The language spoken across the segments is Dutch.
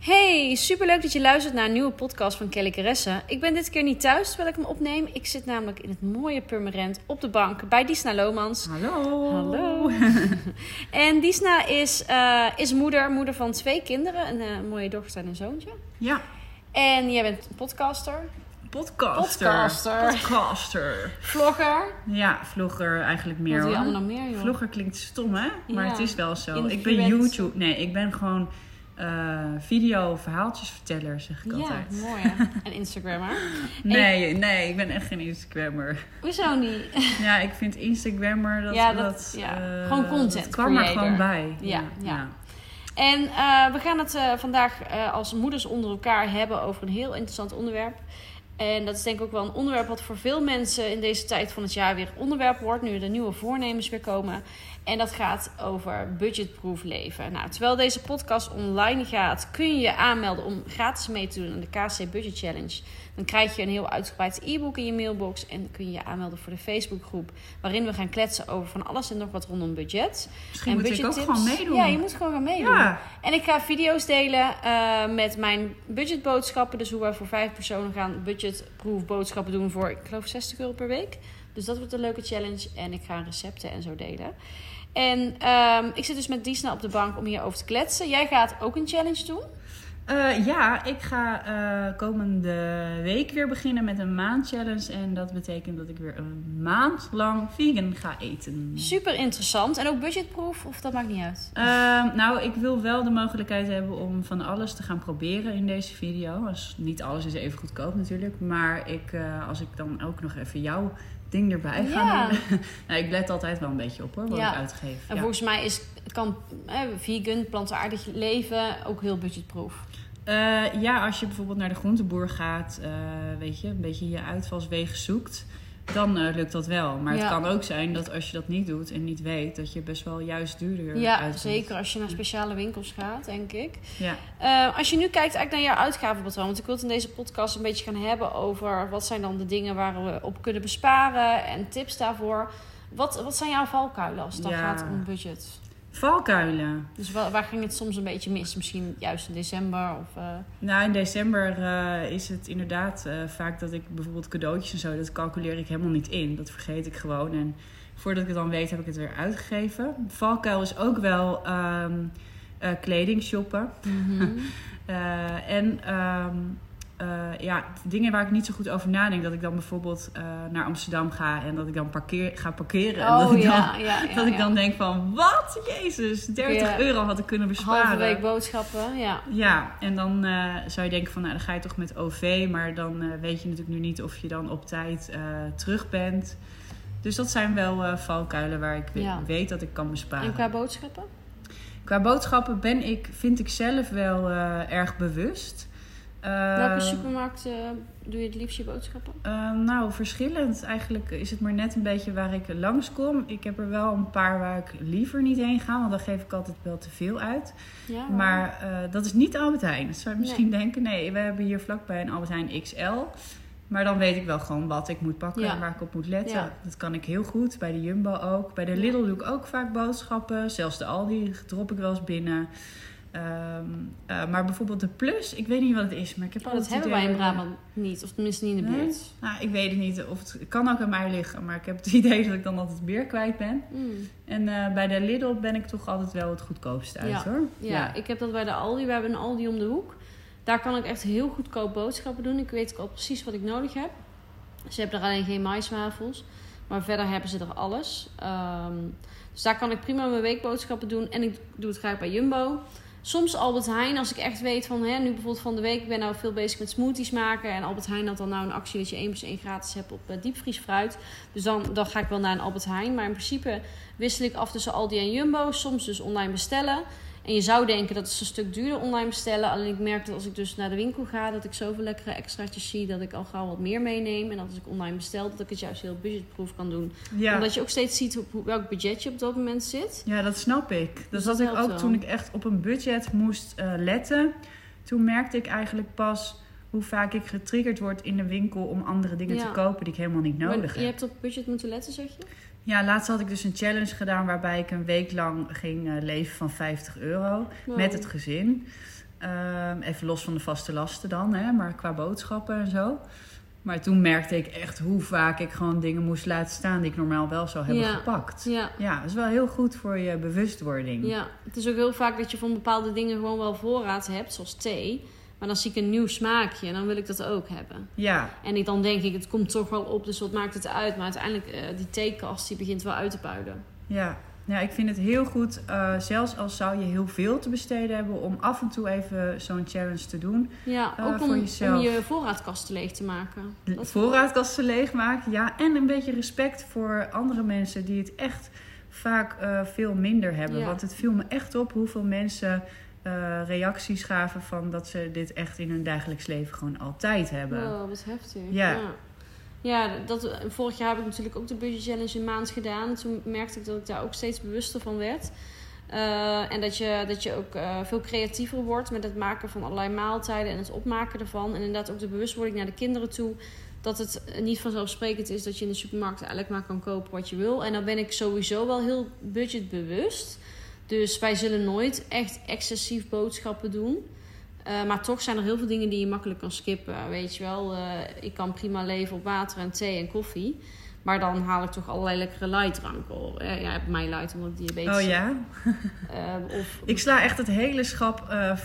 Hey, superleuk dat je luistert naar een nieuwe podcast van Kelly Caresse. Ik ben dit keer niet thuis terwijl ik hem opneem. Ik zit namelijk in het mooie Purmerend op de bank bij Disna Lomans. Hallo. Hallo. en Disna is, eh, is moeder, moeder van twee kinderen. Een eh, mooie dochter en een zoontje. Ja, En jij bent podcaster, podcaster. Podcaster. Podcaster. vlogger. Ja, vlogger eigenlijk meer Wat doe je hoor. allemaal nog meer, joh? Vlogger klinkt stom hè, maar Ja. het is wel zo. Ik ben. YouTube, nee, ik ben gewoon eh, video verhaaltjesverteller zeg ik Ja, altijd. mooi hè? En Instagrammer. Nee, nee, ik ben echt geen Instagrammer. Hoezo niet? Ja, ik vind Instagrammer dat... Ja, dat- ja. eh, Gewoon content Dat kwam er gewoon bij. Ja, ja. En eh, we gaan het eh, vandaag eh, als moeders onder elkaar hebben over een heel interessant onderwerp. En dat is denk ik ook wel een onderwerp wat voor veel mensen in deze tijd van het jaar weer onderwerp wordt. Nu de nieuwe voornemens weer komen. En dat gaat over budgetproof leven. Nou, terwijl deze podcast online gaat, kun je je aanmelden om gratis mee te doen aan de KC Budget Challenge. Dan krijg je een heel uitgebreid e-book in je mailbox. En kun je je aanmelden voor de Facebookgroep. Waarin we gaan kletsen over van alles en nog wat rondom budget. Misschien en moet ik ook budgettips. gewoon meedoen. Ja, je moet gewoon gaan meedoen. Ja. En ik ga video's delen eh, met mijn budgetboodschappen. Dus hoe wij voor vijf personen gaan budgetproof boodschappen doen voor, ik geloof, 60 euro per week. Dus dat wordt een leuke challenge. En ik ga recepten en zo delen. En ehm, ik zit dus met Disna op de bank om hierover te kletsen. Jij gaat ook een challenge doen. Eh, ja, ik ga eh, komende week weer beginnen met een maandchallenge. En dat betekent dat ik weer een maand lang vegan ga eten. Super interessant. En ook budgetproof, of dat maakt niet uit. Ehm, nou, ik wil wel de mogelijkheid hebben om van alles te gaan proberen in deze video. Dus niet alles is even goedkoop natuurlijk. Maar ik, eh, als ik dan ook nog even jouw ding erbij ga Ja. doen. nou, ik let altijd wel een beetje op hoor, wat Ja. ik uitgeef. En Ja. volgens mij is, kan eh, vegan, plantaardig leven ook heel budgetproof. Eh, ja, als je bijvoorbeeld naar de groenteboer gaat, eh, weet je, een beetje je uitvalswegen zoekt, dan eh, lukt dat wel. Maar Ja. het kan ook zijn dat als je dat niet doet en niet weet, dat je best wel juist duurder Ja, uitkomt. zeker als je naar speciale winkels gaat, denk ik. Ja. Als je nu kijkt eigenlijk naar jouw uitgavenpatroon, want ik wil het in deze podcast een beetje gaan hebben over wat zijn dan de dingen waar we op kunnen besparen en tips daarvoor. Wat, wat zijn jouw valkuilen als het dan gaat om budget? Valkuilen. Dus waar, waar ging het soms een beetje mis? Misschien juist in december of... eh, Nou, in december eh, is het inderdaad eh, vaak dat ik bijvoorbeeld cadeautjes en zo, dat calculeer ik helemaal niet in. Dat vergeet ik gewoon. En voordat ik het dan weet, heb ik het weer uitgegeven. Valkuil is ook wel ehm, eh, kleding shoppen. Eh, en ehm, eh, ja, dingen waar ik niet zo goed over nadenk. Dat ik dan bijvoorbeeld eh, naar Amsterdam ga en dat ik dan parkeer, ga parkeren. en dat Oh ik dan, ja, dat ik dan denk van, wat? Jezus, 30 Ja. euro had ik kunnen besparen. Halve week boodschappen, ja. Ja, en dan eh, zou je denken van, nou dan ga je toch met OV. Maar dan weet je natuurlijk nu niet of je dan op tijd terug bent. Dus dat zijn wel valkuilen waar ik we- Ja. weet dat ik kan besparen. En qua boodschappen? Qua boodschappen ben ik, vind ik zelf wel erg bewust. Eh, Welke supermarkt eh, doe je het liefst je boodschappen? eh, nou, verschillend. Eigenlijk is het maar net een beetje waar ik langskom. Ik heb er wel een paar waar ik liever niet heen ga, want dan geef ik altijd wel te veel uit. Ja, Maar eh, dat is niet Albert Heijn. Dat zou je misschien denken, nee, we hebben hier vlakbij een Albert Heijn XL. Maar dan weet ik wel gewoon wat ik moet pakken Ja. en waar ik op moet letten. Ja. Dat kan ik heel goed. Bij de Jumbo ook. Bij de Lidl doe ik ook vaak boodschappen. Zelfs de Aldi drop ik wel eens binnen. Ehm, eh, maar bijvoorbeeld de Plus, ik weet niet wat het is. Maar ik heb Oh, altijd dat hebben wij in Brabant niet, of tenminste niet in de Nee? buurt. Nou, ik weet het niet. Of het, kan ook aan mij liggen. Maar ik heb het idee dat ik dan altijd meer kwijt ben. Mm. En eh, bij de Lidl ben ik toch altijd wel het goedkoopste uit Ja. hoor. Ja, ik heb dat bij de Aldi. We hebben een Aldi om de hoek. Daar kan ik echt heel goedkoop boodschappen doen. Ik weet ook al precies wat ik nodig heb. Ze hebben er alleen geen maiswafels. Maar verder hebben ze er alles. Ehm, dus daar kan ik prima mijn weekboodschappen doen. En ik doe het graag bij Jumbo. Soms Albert Heijn, als ik echt weet van... Hè, nu bijvoorbeeld van de week, ik ben nou veel bezig met smoothies maken. En Albert Heijn had dan nou een actie dat je 1 plus 1 gratis hebt op eh, diepvriesfruit. Dus dan, dan ga ik wel naar een Albert Heijn. Maar in principe wissel ik af tussen Aldi en Jumbo. Soms dus online bestellen. En je zou denken dat is een stuk duurder online bestellen. Alleen ik merk dat als ik dus naar de winkel ga, dat ik zoveel lekkere extraatjes zie dat ik al gauw wat meer meeneem. En dat als ik online bestel, dat ik het juist heel budgetproof kan doen. Ja. Omdat je ook steeds ziet op welk budget je op dat moment zit. Ja, dat snap ik. Dus dat ik helpt ook wel. toen ik echt op een budget moest eh, letten. Toen merkte ik eigenlijk pas hoe vaak ik getriggerd word in de winkel om andere dingen Ja. te kopen die ik helemaal niet Maar nodig je heb. hebt op budget moeten letten, zeg je? Ja, laatst had ik dus een challenge gedaan waarbij ik een week lang ging eh, leven van 50 euro Wow. met het gezin. Ehm, even los van de vaste lasten dan, hè, maar qua boodschappen en zo. Maar toen merkte ik echt hoe vaak ik gewoon dingen moest laten staan die ik normaal wel zou hebben Ja. gepakt. Ja. Ja, dat is wel heel goed voor je bewustwording. Ja, het is ook heel vaak dat je van bepaalde dingen gewoon wel voorraad hebt, zoals thee. Maar dan zie ik een nieuw smaakje en dan wil ik dat ook hebben. ja. En ik, dan denk ik, het komt toch wel op, dus wat maakt het uit? Maar uiteindelijk, eh, die theekast die begint wel uit te puilen. Ja, ja ik vind het heel goed, eh, zelfs als zou je heel veel te besteden hebben, om af en toe even zo'n challenge te doen. Ja, Eh, ook voor om, jezelf. om je voorraadkasten leeg te maken. Dat- voorraadkasten leegmaken, ja. En een beetje respect voor andere mensen die het echt vaak veel minder hebben. Ja. Want het viel me echt op hoeveel mensen eh, reacties gaven van dat ze dit echt in hun dagelijks leven gewoon altijd hebben. Wow, wat heftig. Ja. ja. Ja, dat, vorig jaar heb ik natuurlijk ook de Budget Challenge een maand gedaan. Toen merkte ik dat ik daar ook steeds bewuster van werd. Eh, en dat je, dat je ook eh, veel creatiever wordt met het maken van allerlei maaltijden en het opmaken ervan. En inderdaad ook de bewustwording naar de kinderen toe. Dat het niet vanzelfsprekend is dat je in de supermarkt eigenlijk maar kan kopen wat je wil. En dan ben ik sowieso wel heel budgetbewust. Dus wij zullen nooit echt excessief boodschappen doen. Eh, maar toch zijn er heel veel dingen die je makkelijk kan skippen. Weet je wel, Eh, ik kan prima leven op water en thee en koffie. Maar dan haal ik toch allerlei lekkere lightdranken op. Eh, ja, bij mij light omdat ik diabetes Oh ja? Eh, of, Ik sla echt het hele schap eh,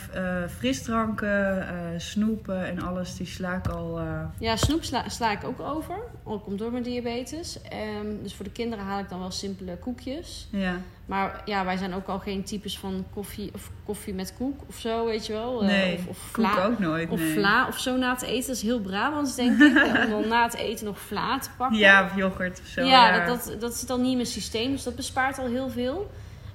frisdranken, snoepen en alles, die sla ik al... Ja, snoep sla, sla ik ook over. Ook komt door mijn diabetes. Ehm, dus voor de kinderen haal ik dan wel simpele koekjes. ja. Maar ja, wij zijn ook al geen types van koffie of koffie met koek of zo, weet je wel. Nee, of, of koek vla, ook nooit, Of nee. vla of zo na het eten. Dat is heel Brabants, denk ik. Om dan na het eten nog vla te pakken. Ja, of yoghurt of zo. ja, Dat, dat, dat zit dan niet in mijn systeem. Dus dat bespaart al heel veel.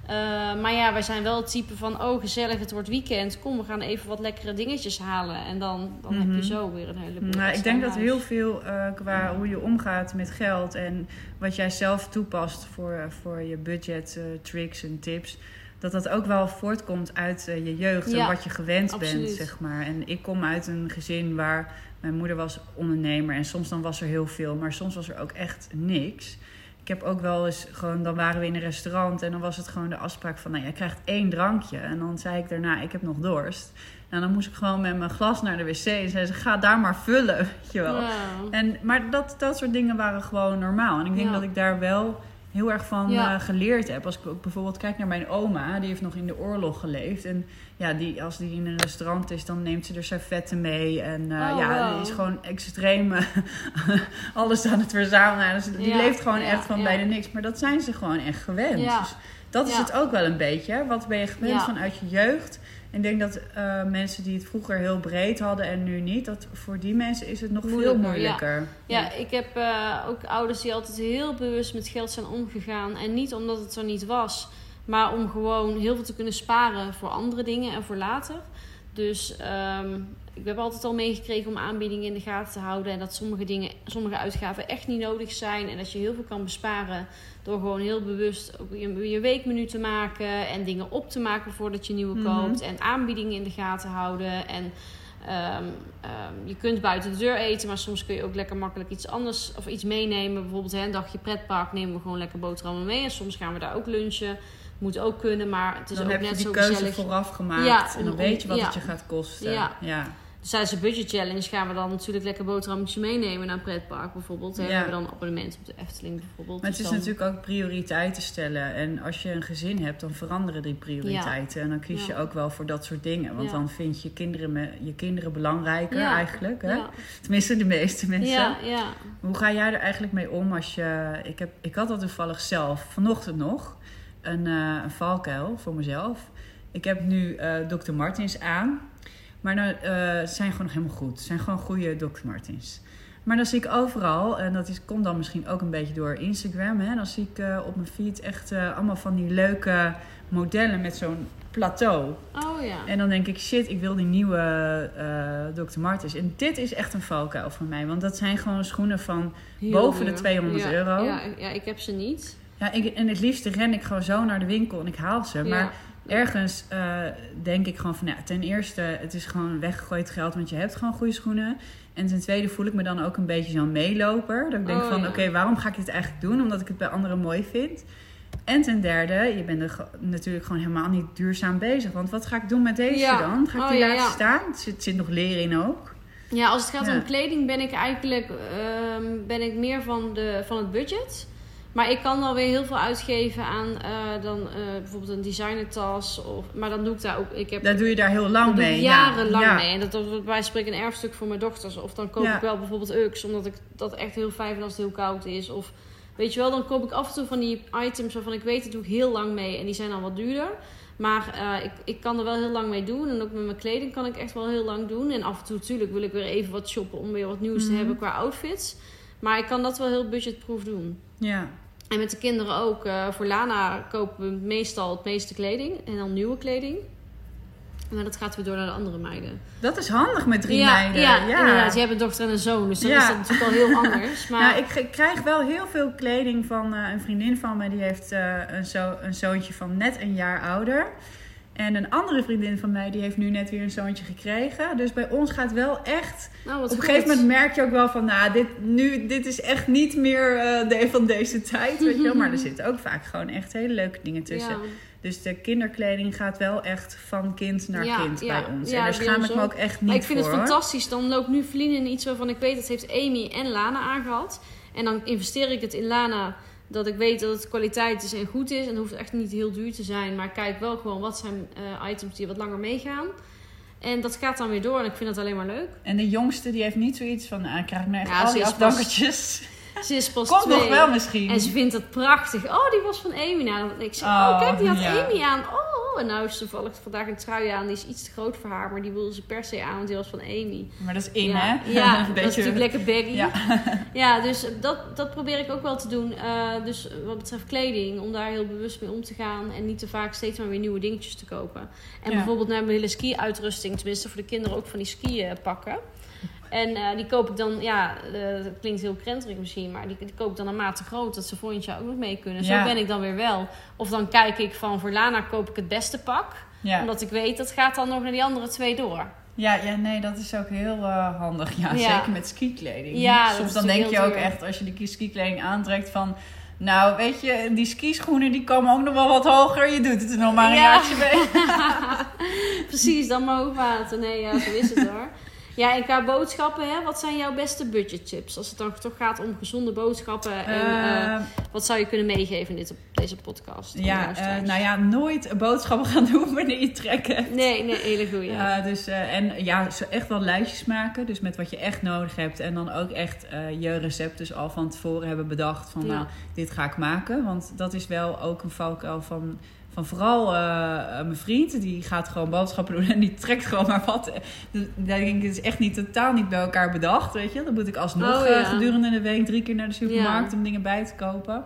Eh, maar ja, wij zijn wel het type van... Oh, gezellig, het wordt weekend. Kom, we gaan even wat lekkere dingetjes halen. En dan, dan heb Mhm. je zo weer een heleboel Nou, ik denk dat heel veel eh, qua hoe je omgaat met geld en wat jij zelf toepast voor, voor je budget, eh, tricks en tips, dat dat ook wel voortkomt uit eh, je jeugd en wat je gewend absoluut. bent, zeg maar. En ik kom uit een gezin waar mijn moeder was ondernemer en soms dan was er heel veel, maar soms was er ook echt niks. Ik heb ook wel eens gewoon, dan waren we in een restaurant en dan was het gewoon de afspraak van, nou, jij krijgt één drankje. En dan zei ik daarna, ik heb nog dorst. En dan moest ik gewoon met mijn glas naar de wc en zei ze, ga daar maar vullen, weet je wel. Ja. En, maar dat, dat soort dingen waren gewoon normaal. En ik denk Ja. dat ik daar wel heel erg van Ja. eh, geleerd heb. Als ik ook bijvoorbeeld kijk naar mijn oma, die heeft nog in de oorlog geleefd. En ja, die, als die in een restaurant is, dan neemt ze er servetten mee. En eh, Oh, ja, wow. die is gewoon extreem eh, alles aan het verzamelen. Dus die Ja, leeft gewoon ja, echt van bijna niks. Maar dat zijn ze gewoon echt gewend. Dus dat is het ook wel een beetje. Wat ben je gewend vanuit je jeugd? Ik denk dat eh, mensen die het vroeger heel breed hadden en nu niet, dat voor die mensen is het nog veel Moeilijker, ja. Ja, ik heb eh, ook ouders die altijd heel bewust met geld zijn omgegaan. En niet omdat het er niet was, maar om gewoon heel veel te kunnen sparen voor andere dingen en voor later. Dus ehm, ik heb altijd al meegekregen om aanbiedingen in de gaten te houden. En dat sommige dingen, sommige uitgaven echt niet nodig zijn. En dat je heel veel kan besparen door gewoon heel bewust ook je, je weekmenu te maken. En dingen op te maken voordat je nieuwe Mhm. koopt. En aanbiedingen in de gaten houden. En Ehm, ehm, je kunt buiten de deur eten, maar soms kun je ook lekker makkelijk iets anders of iets meenemen. Bijvoorbeeld hè, een dagje pretpark nemen we gewoon lekker boterhammen mee. En soms gaan we daar ook lunchen. Moet ook kunnen, maar het is dan ook heb je net die zo keuze gezellig. vooraf gemaakt. Ja, en dan om- weet je wat het je gaat kosten. Ja. ja. Dus tijdens de budget challenge gaan we dan natuurlijk lekker boterhammetjes meenemen naar een pretpark bijvoorbeeld. Hè. Ja. We hebben dan abonnement op de Efteling bijvoorbeeld. Maar het Dus is dan- natuurlijk ook prioriteiten stellen. En als je een gezin hebt, dan veranderen die prioriteiten. En dan kies je ook wel voor dat soort dingen. Want dan vind je kinderen, me- je kinderen belangrijker eigenlijk. Hè? Tenminste, de meeste mensen. Ja, ja. Hoe ga jij er eigenlijk mee om als je... Ik, heb, ik had dat toevallig zelf, vanochtend nog, een, eh, een valkuil voor mezelf. Ik heb nu eh Dr. Martens aan. Maar nou, eh, ze zijn gewoon nog helemaal goed. Zijn gewoon goede Dr. Martens. Maar dan zie ik overal, en dat is, komt dan misschien ook een beetje door Instagram... Hè, dan zie ik op mijn feed echt allemaal van die leuke modellen met zo'n plateau. Oh ja. En dan denk ik, shit, ik wil die nieuwe Dr. Martens. En dit is echt een valkuil van mij. Want dat zijn gewoon schoenen van... Heel boven de duur. 200 Ja, euro. Ja, ja, ik heb ze niet. Ja, ik, en het liefste ren ik gewoon zo naar de winkel en ik haal ze. Maar Ja. ergens eh, denk ik gewoon van... Ja, ten eerste, het is gewoon weggegooid geld. Want je hebt gewoon goede schoenen. En ten tweede voel ik me dan ook een beetje zo'n meeloper. Dat ik denk Oh, van, ja. oké, waarom ga ik dit eigenlijk doen? Omdat ik het bij anderen mooi vind. En ten derde, je bent er natuurlijk gewoon helemaal niet duurzaam bezig. Want wat ga ik doen met deze Ja. dan? Ga ik Oh, die laten staan? Er zit, zit nog leer in ook. Ja, als het gaat om kleding ben ik eigenlijk ehm, ben ik meer van, de, van het budget. Maar ik kan wel weer heel veel uitgeven aan eh, dan eh, bijvoorbeeld een designertas. Of, maar dan doe ik daar ook. Ik heb Daar doe je daar heel lang mee. jarenlang Ja. mee. En dat dat wordt bij spreken een erfstuk voor mijn dochters. Of dan koop Ja. ik wel bijvoorbeeld Ux, omdat ik dat echt heel fijn vind als het heel koud is. Of weet je wel, dan koop ik af en toe van die items waarvan ik weet, dat doe ik heel lang mee. En die zijn dan wat duurder. Maar eh, ik, ik kan er wel heel lang mee doen. En ook met mijn kleding kan ik echt wel heel lang doen. En af en toe natuurlijk wil ik weer even wat shoppen om weer wat nieuws te Mhm. hebben qua outfits. Maar ik kan dat wel heel budgetproof doen. Ja. En met de kinderen ook. eh, voor Lana kopen we meestal het meeste kleding. En dan nieuwe kleding. Maar dat gaat weer door naar de andere meiden. Dat is handig met drie ja, meiden. Ja, inderdaad. Je hebt een dochter en een zoon. Dus dan Ja. is dat natuurlijk al heel anders. Maar Nou, ik ik krijg wel heel veel kleding van eh, een vriendin van me. Die heeft eh, een, zo, een zoontje van net een jaar ouder. En een andere vriendin van mij, die heeft nu net weer een zoontje gekregen. Dus bij ons gaat wel echt... nou, wat op een goed. gegeven moment merk je ook wel van... Nou, dit, nu, dit is echt niet meer eh, de, van deze tijd, weet je wel. Maar er zitten ook vaak gewoon echt hele leuke dingen tussen. Ja. Dus de kinderkleding gaat wel echt van kind naar Ja, kind ja, bij ons. ja, en daar schaam ik me ook. echt niet Maar ik vind voor, het fantastisch. Dan loopt nu Feline in iets waarvan ik weet dat heeft Amy en Lana aangehad. En dan investeer ik het in Lana. Dat ik weet dat het kwaliteit is en goed is. En het hoeft echt niet heel duur te zijn. Maar ik kijk wel gewoon wat zijn eh, items die wat langer meegaan. En dat gaat dan weer door. En ik vind het alleen maar leuk. En de jongste, die heeft niet zoiets van... Ah, krijg ik nou echt Ja, al ze die is pas- afdankertjes? Ze is pas Komt twee. nog wel misschien. En ze vindt het prachtig. Oh, die was van Amy. Nou, ik zeg, oh, Oh, kijk, die had ja. Amy aan. Oh, en nou is toevallig vandaag een trui aan. Die is iets te groot voor haar. Maar die wilde ze per se aan, want die was van Amy. Maar dat is in, ja, hè? Ja, Een dat is natuurlijk lekker baggy. Ja. Ja, dus dat, dat probeer ik ook wel te doen. Eh, dus wat betreft kleding, om daar heel bewust mee om te gaan. En niet te vaak steeds maar weer nieuwe dingetjes te kopen. En Ja. bijvoorbeeld naar mijn hele ski-uitrusting, tenminste voor de kinderen ook van die skiën pakken. En eh, die koop ik dan, ja, eh, dat klinkt heel krenterig misschien, maar die, die koop ik dan een maat te groot, dat ze volgend jaar ook nog mee kunnen. Zo ben ik dan weer wel. Of dan kijk ik van, voor Lana koop ik het beste pak. Ja. Omdat ik weet, dat gaat dan nog naar die andere twee door. Ja, ja, nee, dat is ook heel eh, handig. Ja, Ja. zeker met skikleding. Ja, Soms dan denk je ook duur. echt, als je die skikleding aantrekt van... Nou, weet je, die skischoenen die komen ook nog wel wat hoger. Je doet het er nog maar een Ja. jaartje mee. Precies, dan maar ook water. Nee, ja, zo is het hoor. Ja, en qua boodschappen, hè, wat zijn jouw beste budgettips? Als het dan toch gaat om gezonde boodschappen. En eh, Eh, wat zou je kunnen meegeven in dit, deze podcast? ja, eh, nou ja, nooit boodschappen gaan doen wanneer je trek hebt. Nee, nee, hele goeie. Eh, dus, en ja, echt wel lijstjes maken. Dus met wat je echt nodig hebt. En dan ook echt je recept dus al van tevoren hebben bedacht. Van Ja. nou, dit ga ik maken. Want dat is wel ook een valkuil van, van vooral eh, eh, mijn vriend. Die gaat gewoon boodschappen doen en die trekt gewoon maar wat. Dus, daar denk ik, het is echt niet totaal niet bij elkaar bedacht. Weet je, dan moet ik alsnog Oh, eh, ja. gedurende de week drie keer naar de supermarkt Ja. om dingen bij te kopen.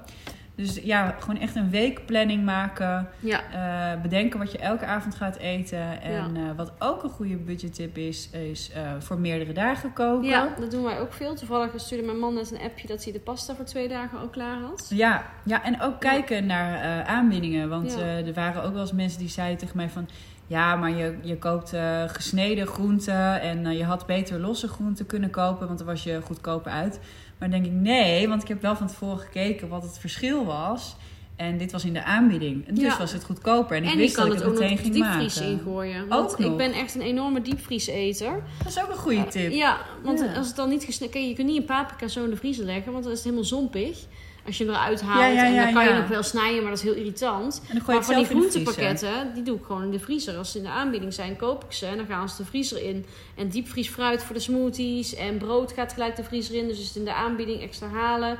Dus ja, gewoon echt een weekplanning maken. ja. Eh, bedenken wat je elke avond gaat eten. En Ja. eh, wat ook een goede budgettip is, is eh, voor meerdere dagen koken. ja, dat doen wij ook veel. Toevallig stuurde mijn man net een appje dat hij de pasta voor twee dagen al klaar had. Ja, ja, en ook kijken naar aanbiedingen. Want er waren ook wel eens mensen die zeiden tegen mij van... Ja, maar je, je koopt gesneden groenten en je had beter losse groenten kunnen kopen, want dan was je goedkoper uit. Maar dan denk ik nee, want ik heb wel van tevoren gekeken wat het verschil was. En dit was in de aanbieding. En dus Ja. was het goedkoper. En ik En wist dat ik het meteen ging diepvries maken. ingooien. Want Ook ik nog. ben echt een enorme diepvrieseter. Dat is ook een goede tip. Ja, want Ja. als het dan niet gesneden... Kijk, je kunt niet een paprika zo in de vriezer leggen, want dan is het helemaal zompig. Als je hem eruit haalt Ja, ja, en dan kan je nog wel snijden, maar dat is heel irritant. Maar van die groentepakketten, die doe ik gewoon in de vriezer. Als ze in de aanbieding zijn, koop ik ze en dan gaan ze de vriezer in. En diepvriesfruit voor de smoothies en brood gaat gelijk de vriezer in. Dus is het in de aanbieding extra halen.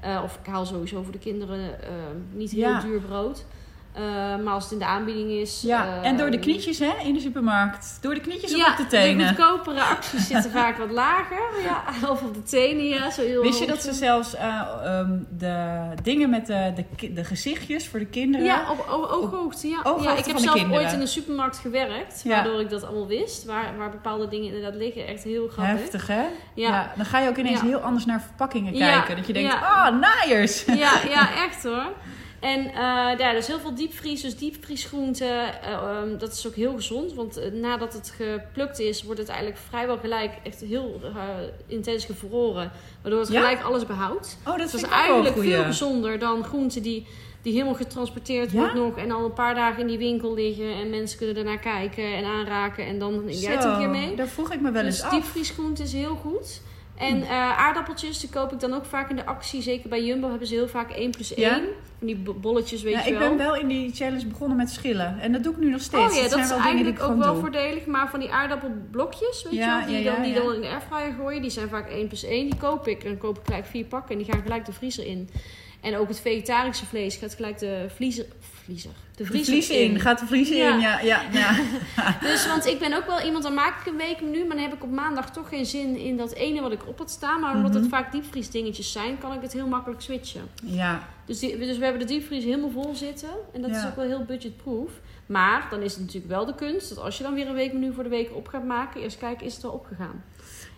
Eh, of ik haal sowieso voor de kinderen eh, niet heel duur brood. Eh, maar als het in de aanbieding is. Ja, en door de knietjes hè, in de supermarkt. Door de knietjes of op de de tenen. goedkopere acties zitten vaak wat lager. Ja, of op de tenen, ja. Zo heel Wist je dat ze zelfs eh, ehm, de dingen met de, de, de gezichtjes voor de kinderen... Ja, op ooghoogte. Ja. ooghoogte ja, ik heb de zelf kinderen. ooit in een supermarkt gewerkt, Ja. waardoor ik dat allemaal wist. Waar, waar bepaalde dingen inderdaad liggen. Echt heel grappig. Heftig, hè? Ja. Dan ga je ook ineens heel anders naar verpakkingen kijken. Dat je denkt, ah, naaiers! Ja, ja, echt hoor. En eh ja, dus heel veel diepvries, dus diepvriesgroenten. eh, ehm, dat is ook heel gezond, want eh, nadat het geplukt is, wordt het eigenlijk vrijwel gelijk echt heel intens gevroren. Waardoor het Ja? gelijk alles behoudt. Oh, dat Dus is eigenlijk goeie. veel gezonder dan groenten die, die helemaal getransporteerd Ja? wordt nog. En al een paar dagen in die winkel liggen. En mensen kunnen ernaar kijken en aanraken. En dan neem jij het een keer mee. Daar vroeg ik me wel eens Dus af. Hm. diepvriesgroente is heel goed. En eh, aardappeltjes, die koop ik dan ook vaak in de actie. Zeker bij Jumbo hebben ze heel vaak 1 plus 1. Ja? Van die bo- bolletjes, weet Ja, je ik wel. ben wel in die challenge begonnen met schillen. En dat doe ik nu nog steeds. Oh ja, dat is ik eigenlijk ook wel doe. voordelig. Maar van die aardappelblokjes, weet Ja, je wel, die, dan, die dan in de airfryer gooien, die zijn vaak 1 plus 1. Die koop ik. En dan koop ik gelijk vier pakken en die gaan gelijk de vriezer in. En ook het vegetarische vlees gaat gelijk de vliezer... Vliezer? De vliezen in. Gaat de Ja. in, ja. ja, ja. Dus, want ik ben ook wel iemand, dan maak ik een weekmenu, maar dan heb ik op maandag toch geen zin in dat ene wat ik op had staan. Maar omdat Mhm. het vaak diepvriesdingetjes zijn, kan ik het heel makkelijk switchen. ja. Dus, die, dus we hebben de diepvries helemaal vol zitten. En dat is ook wel heel budgetproof. Maar dan is het natuurlijk wel de kunst dat als je dan weer een weekmenu voor de week op gaat maken, eerst kijken, is het wel opgegaan.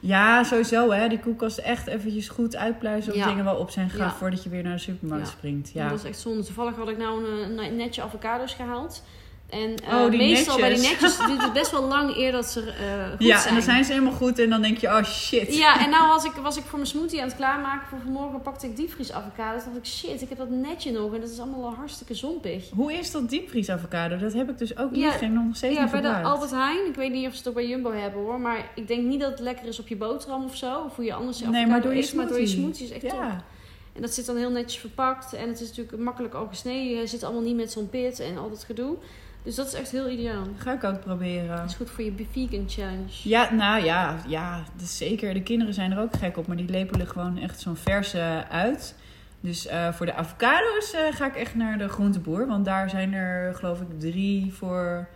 Ja, sowieso hè. Die koelkast echt eventjes goed uitpluizen of Ja. dingen wel op zijn gegaan Ja. voordat je weer naar de supermarkt Ja. springt. Ja. Ja. Dat is echt zonde. Toevallig had ik nou een, een netje avocado's gehaald. En Oh, die meestal bij die netjes. duurt het best wel lang eer dat ze eh goed ja, zijn. en dan zijn ze helemaal goed en dan denk je, oh shit. Ja, en nou was ik, was ik voor mijn smoothie aan het klaarmaken voor vanmorgen. Pakte ik diepvries avocados. dacht ik, shit, ik heb dat netje nog. En dat is allemaal al hartstikke zompig. Hoe is dat diepvries avocado? Dat heb ik dus ook Ja. niet, geen, nog steeds Ja, bij de. Albert Heijn. Ik weet niet of ze het ook bij Jumbo hebben hoor. Maar ik denk niet dat het lekker is op je boterham of zo. Of hoe je anders je Nee, maar door je eet. Maar door je smoothie. is echt top. Ja, En dat zit dan heel netjes verpakt. En het is natuurlijk makkelijk al gesneden. Het zit allemaal niet met zo'n pit en al dat gedoe. Dus dat is echt heel ideaal. ga ik ook proberen. Dat is goed voor je vegan challenge. Ja, nou ja, ja, dat is zeker. De kinderen zijn er ook gek op, maar die lepelen gewoon echt zo'n verse uit. Dus eh, voor de avocado's eh, ga ik echt naar de groenteboer. Want daar zijn er, geloof ik, drie voor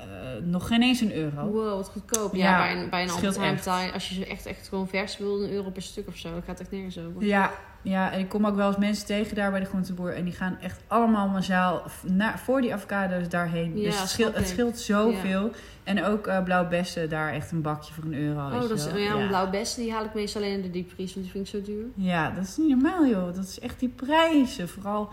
eh, nog geen eens een euro. Wow, wat goedkoop. Ja, Ja, bij een, bij een scheelt Albert Heijn echt. betaal je, als je ze echt, echt gewoon vers wil, een euro per stuk of zo. Dat gaat echt nergens over. Ja, ja, en ik kom ook wel eens mensen tegen daar bij de groenteboer. En die gaan echt allemaal massaal naar, voor die avocado's daarheen. Ja, dus het scheelt, het scheelt zoveel. En ook eh blauw bessen, daar echt een bakje voor een euro. Oh, dat is, wel. ja, ja. blauw bessen die haal ik meestal alleen in de diepvries, want die vind ik zo duur. Ja, dat is niet normaal, joh. Dat is echt die prijzen. Vooral,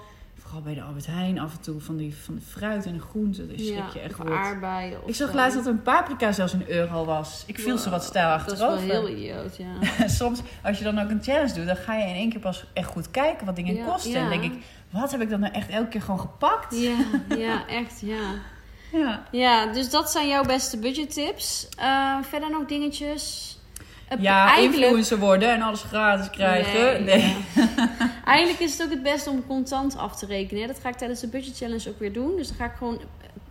vooral bij de Albert Heijn af en toe van die van de fruit en de groenten. Schrik je echt aardbeien. Ik zag laatst dat een paprika zelfs een euro was. Ik viel ze wat stijl Dat is wel achterover. heel idioot, ja. Soms, als je dan ook een challenge doet, dan ga je in één keer pas echt goed kijken wat dingen Ja, kosten. ja. En denk ik, wat heb ik dan nou echt elke keer gewoon gepakt? Ja, ja, echt, ja. Ja. Ja, dus dat zijn jouw beste budgettips. Eh verder nog dingetjes? Ja, eigenlijk, influencer worden en alles gratis krijgen. Nee. Nee, ja. Eigenlijk is het ook het beste om contant af te rekenen. Dat ga ik tijdens de budget challenge ook weer doen. Dus dan ga ik gewoon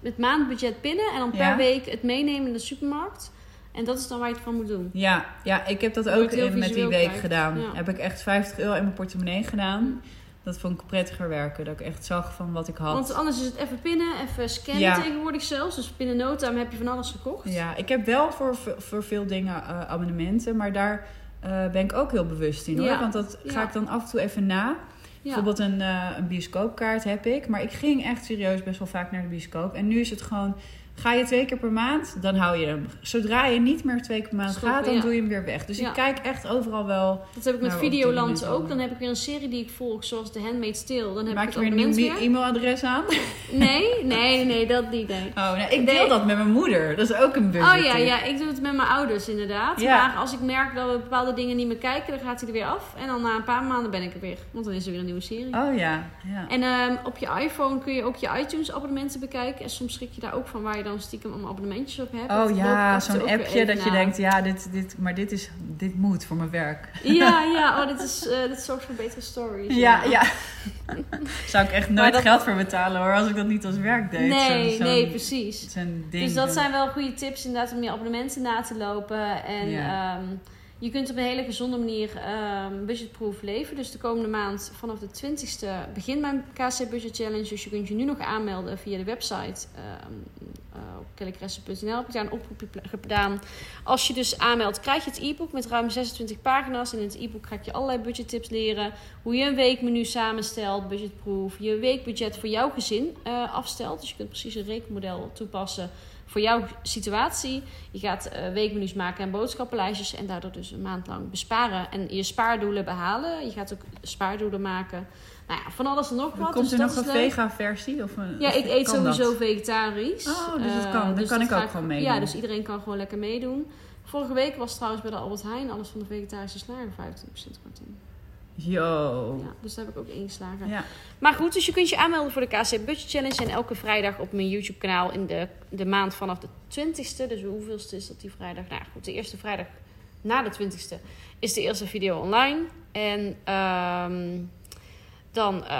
het maandbudget pinnen en dan per Ja. week het meenemen in de supermarkt. En dat is dan waar je het van moet doen. Ja, ja, ik heb dat ook in, met die week krijgt. gedaan. Ja. Heb ik echt 50 euro in mijn portemonnee gedaan. Dat vond ik prettiger werken. Dat ik echt zag van wat ik had. Want anders is het even pinnen, even scannen Ja. tegenwoordig zelfs. Dus binnen no time heb je van alles gekocht. Ja, ik heb wel voor, voor veel dingen eh, abonnementen. Maar daar eh, ben ik ook heel bewust in hoor. Ja. Want dat ga ik dan af en toe even na. Ja. Bijvoorbeeld een, eh, een bioscoopkaart heb ik. Maar ik ging echt serieus best wel vaak naar de bioscoop. En nu is het gewoon... Ga je twee keer per maand, dan hou je hem. Zodra je niet meer twee keer per maand Stoppen, gaat, dan ja. doe je hem weer weg. Dus Ja. ik kijk echt overal wel. Dat heb ik met Nou, Videoland ook. Dan heb ik weer een serie die ik volg, zoals The Handmaid's Tale. Dan heb Maak ik je weer een nieuw e-mailadres aan? Nee, nee, nee, dat niet. Nee. Oh, nee, ik Nee. deel dat met mijn moeder. Dat is ook een budget. Oh ja, ja, ik doe het met mijn ouders inderdaad. Ja. Maar als ik merk dat we bepaalde dingen niet meer kijken, dan gaat hij er weer af. En dan na een paar maanden ben ik er weer. Want dan is er weer een nieuwe serie. Oh ja, ja. En ehm, op je iPhone kun je ook je iTunes abonnementen bekijken. En soms schrik je daar ook van waar je dan stiekem allemaal abonnementjes op hebt. Oh ja, zo'n appje dat je denkt, ja, dit, dit, maar dit, is, dit moet voor mijn werk. Ja, ja, oh, dit, is, eh, dit zorgt voor betere stories. Ja, ja. Zou ik echt nooit dat- geld voor betalen hoor, als ik dat niet als werk deed. Nee, zo'n- nee, precies. Ding. Dus dat zijn wel goede tips inderdaad om je abonnementen na te lopen. En Ja. ja, Je kunt op een hele gezonde manier ehm, budgetproof leven. Dus de komende maand vanaf de 20ste begint mijn KC Budget Challenge. Dus je kunt je nu nog aanmelden via de website ehm, eh, op kellycressen.nl. Heb ik daar een oproepje gedaan. Als je dus aanmeldt, krijg je het e-book met ruim 26 pagina's. En in het e-book ga ik je allerlei budgettips leren. Hoe je een weekmenu samenstelt, budgetproof. Je weekbudget voor jouw gezin eh, afstelt. Dus je kunt precies een rekenmodel toepassen voor jouw situatie. Je gaat eh, weekmenu's maken en boodschappenlijstjes en daardoor dus een maand lang besparen en je spaardoelen behalen. Je gaat ook spaardoelen maken. Nou ja, van alles en nog wat. Komt dus er nog een vega-versie? Ja, ik eet dat? sowieso vegetarisch. Oh, dus dat Eh, kan. Dan kan ik ook gewoon meedoen. Ja, dus iedereen kan gewoon lekker meedoen. Vorige week was trouwens bij de Albert Heijn alles van de vegetarische slager 25% korting. Yo. Ja, dus daar heb ik ook ingeslagen. Ja. Maar goed, dus je kunt je aanmelden voor de KC Budget Challenge. En elke vrijdag op mijn YouTube kanaal in de, de maand vanaf de 20ste. Dus hoeveelste is dat die vrijdag? Nou goed, de eerste vrijdag na de 20ste is de eerste video online. En ehm, dan, eh,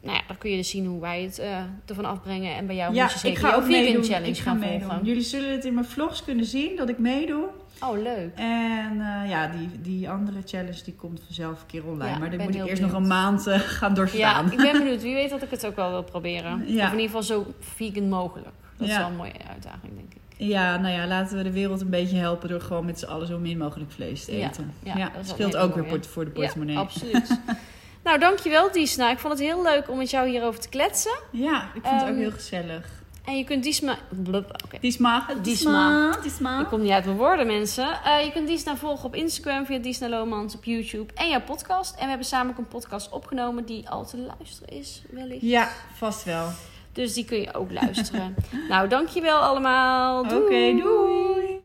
nou ja, dan kun je dus zien hoe wij het eh, ervan afbrengen. En bij jou Ja, moet je zeker ik ga ook meedoen. challenge Ik ga gaan meedoen. volgen. Jullie zullen het in mijn vlogs kunnen zien dat ik meedoe. Oh, leuk. En eh, ja, die, die andere challenge die komt vanzelf een keer online. Ja, maar dan moet ik eerst nog een maand gaan Ja, doorstaan. ik ben benieuwd. Wie weet dat ik het ook wel wil proberen. Ja. Of in ieder geval zo vegan mogelijk. Dat is Ja. wel een mooie uitdaging, denk ik. Ja, nou ja, laten we de wereld een beetje helpen door gewoon met z'n allen zo min mogelijk vlees te Ja, eten. ja, Ja, dat scheelt ook weer voor de portemonnee. Ja, absoluut. nou, dankjewel Diesna. Ik vond het heel leuk om met jou hierover te kletsen. Ja, ik vind het Ehm, ook heel gezellig. En je kunt Diesma... Blub, Oké. Diesma. Diesma. Diesma. Ik kom niet uit mijn woorden, mensen. Eh, je kunt Diesna volgen op Instagram via Diesna Lomans op YouTube en jouw podcast. En we hebben samen ook een podcast opgenomen die al te luisteren is, wellicht. Ja, vast wel. Dus die kun je ook luisteren. nou, dankjewel allemaal. Oké, doei.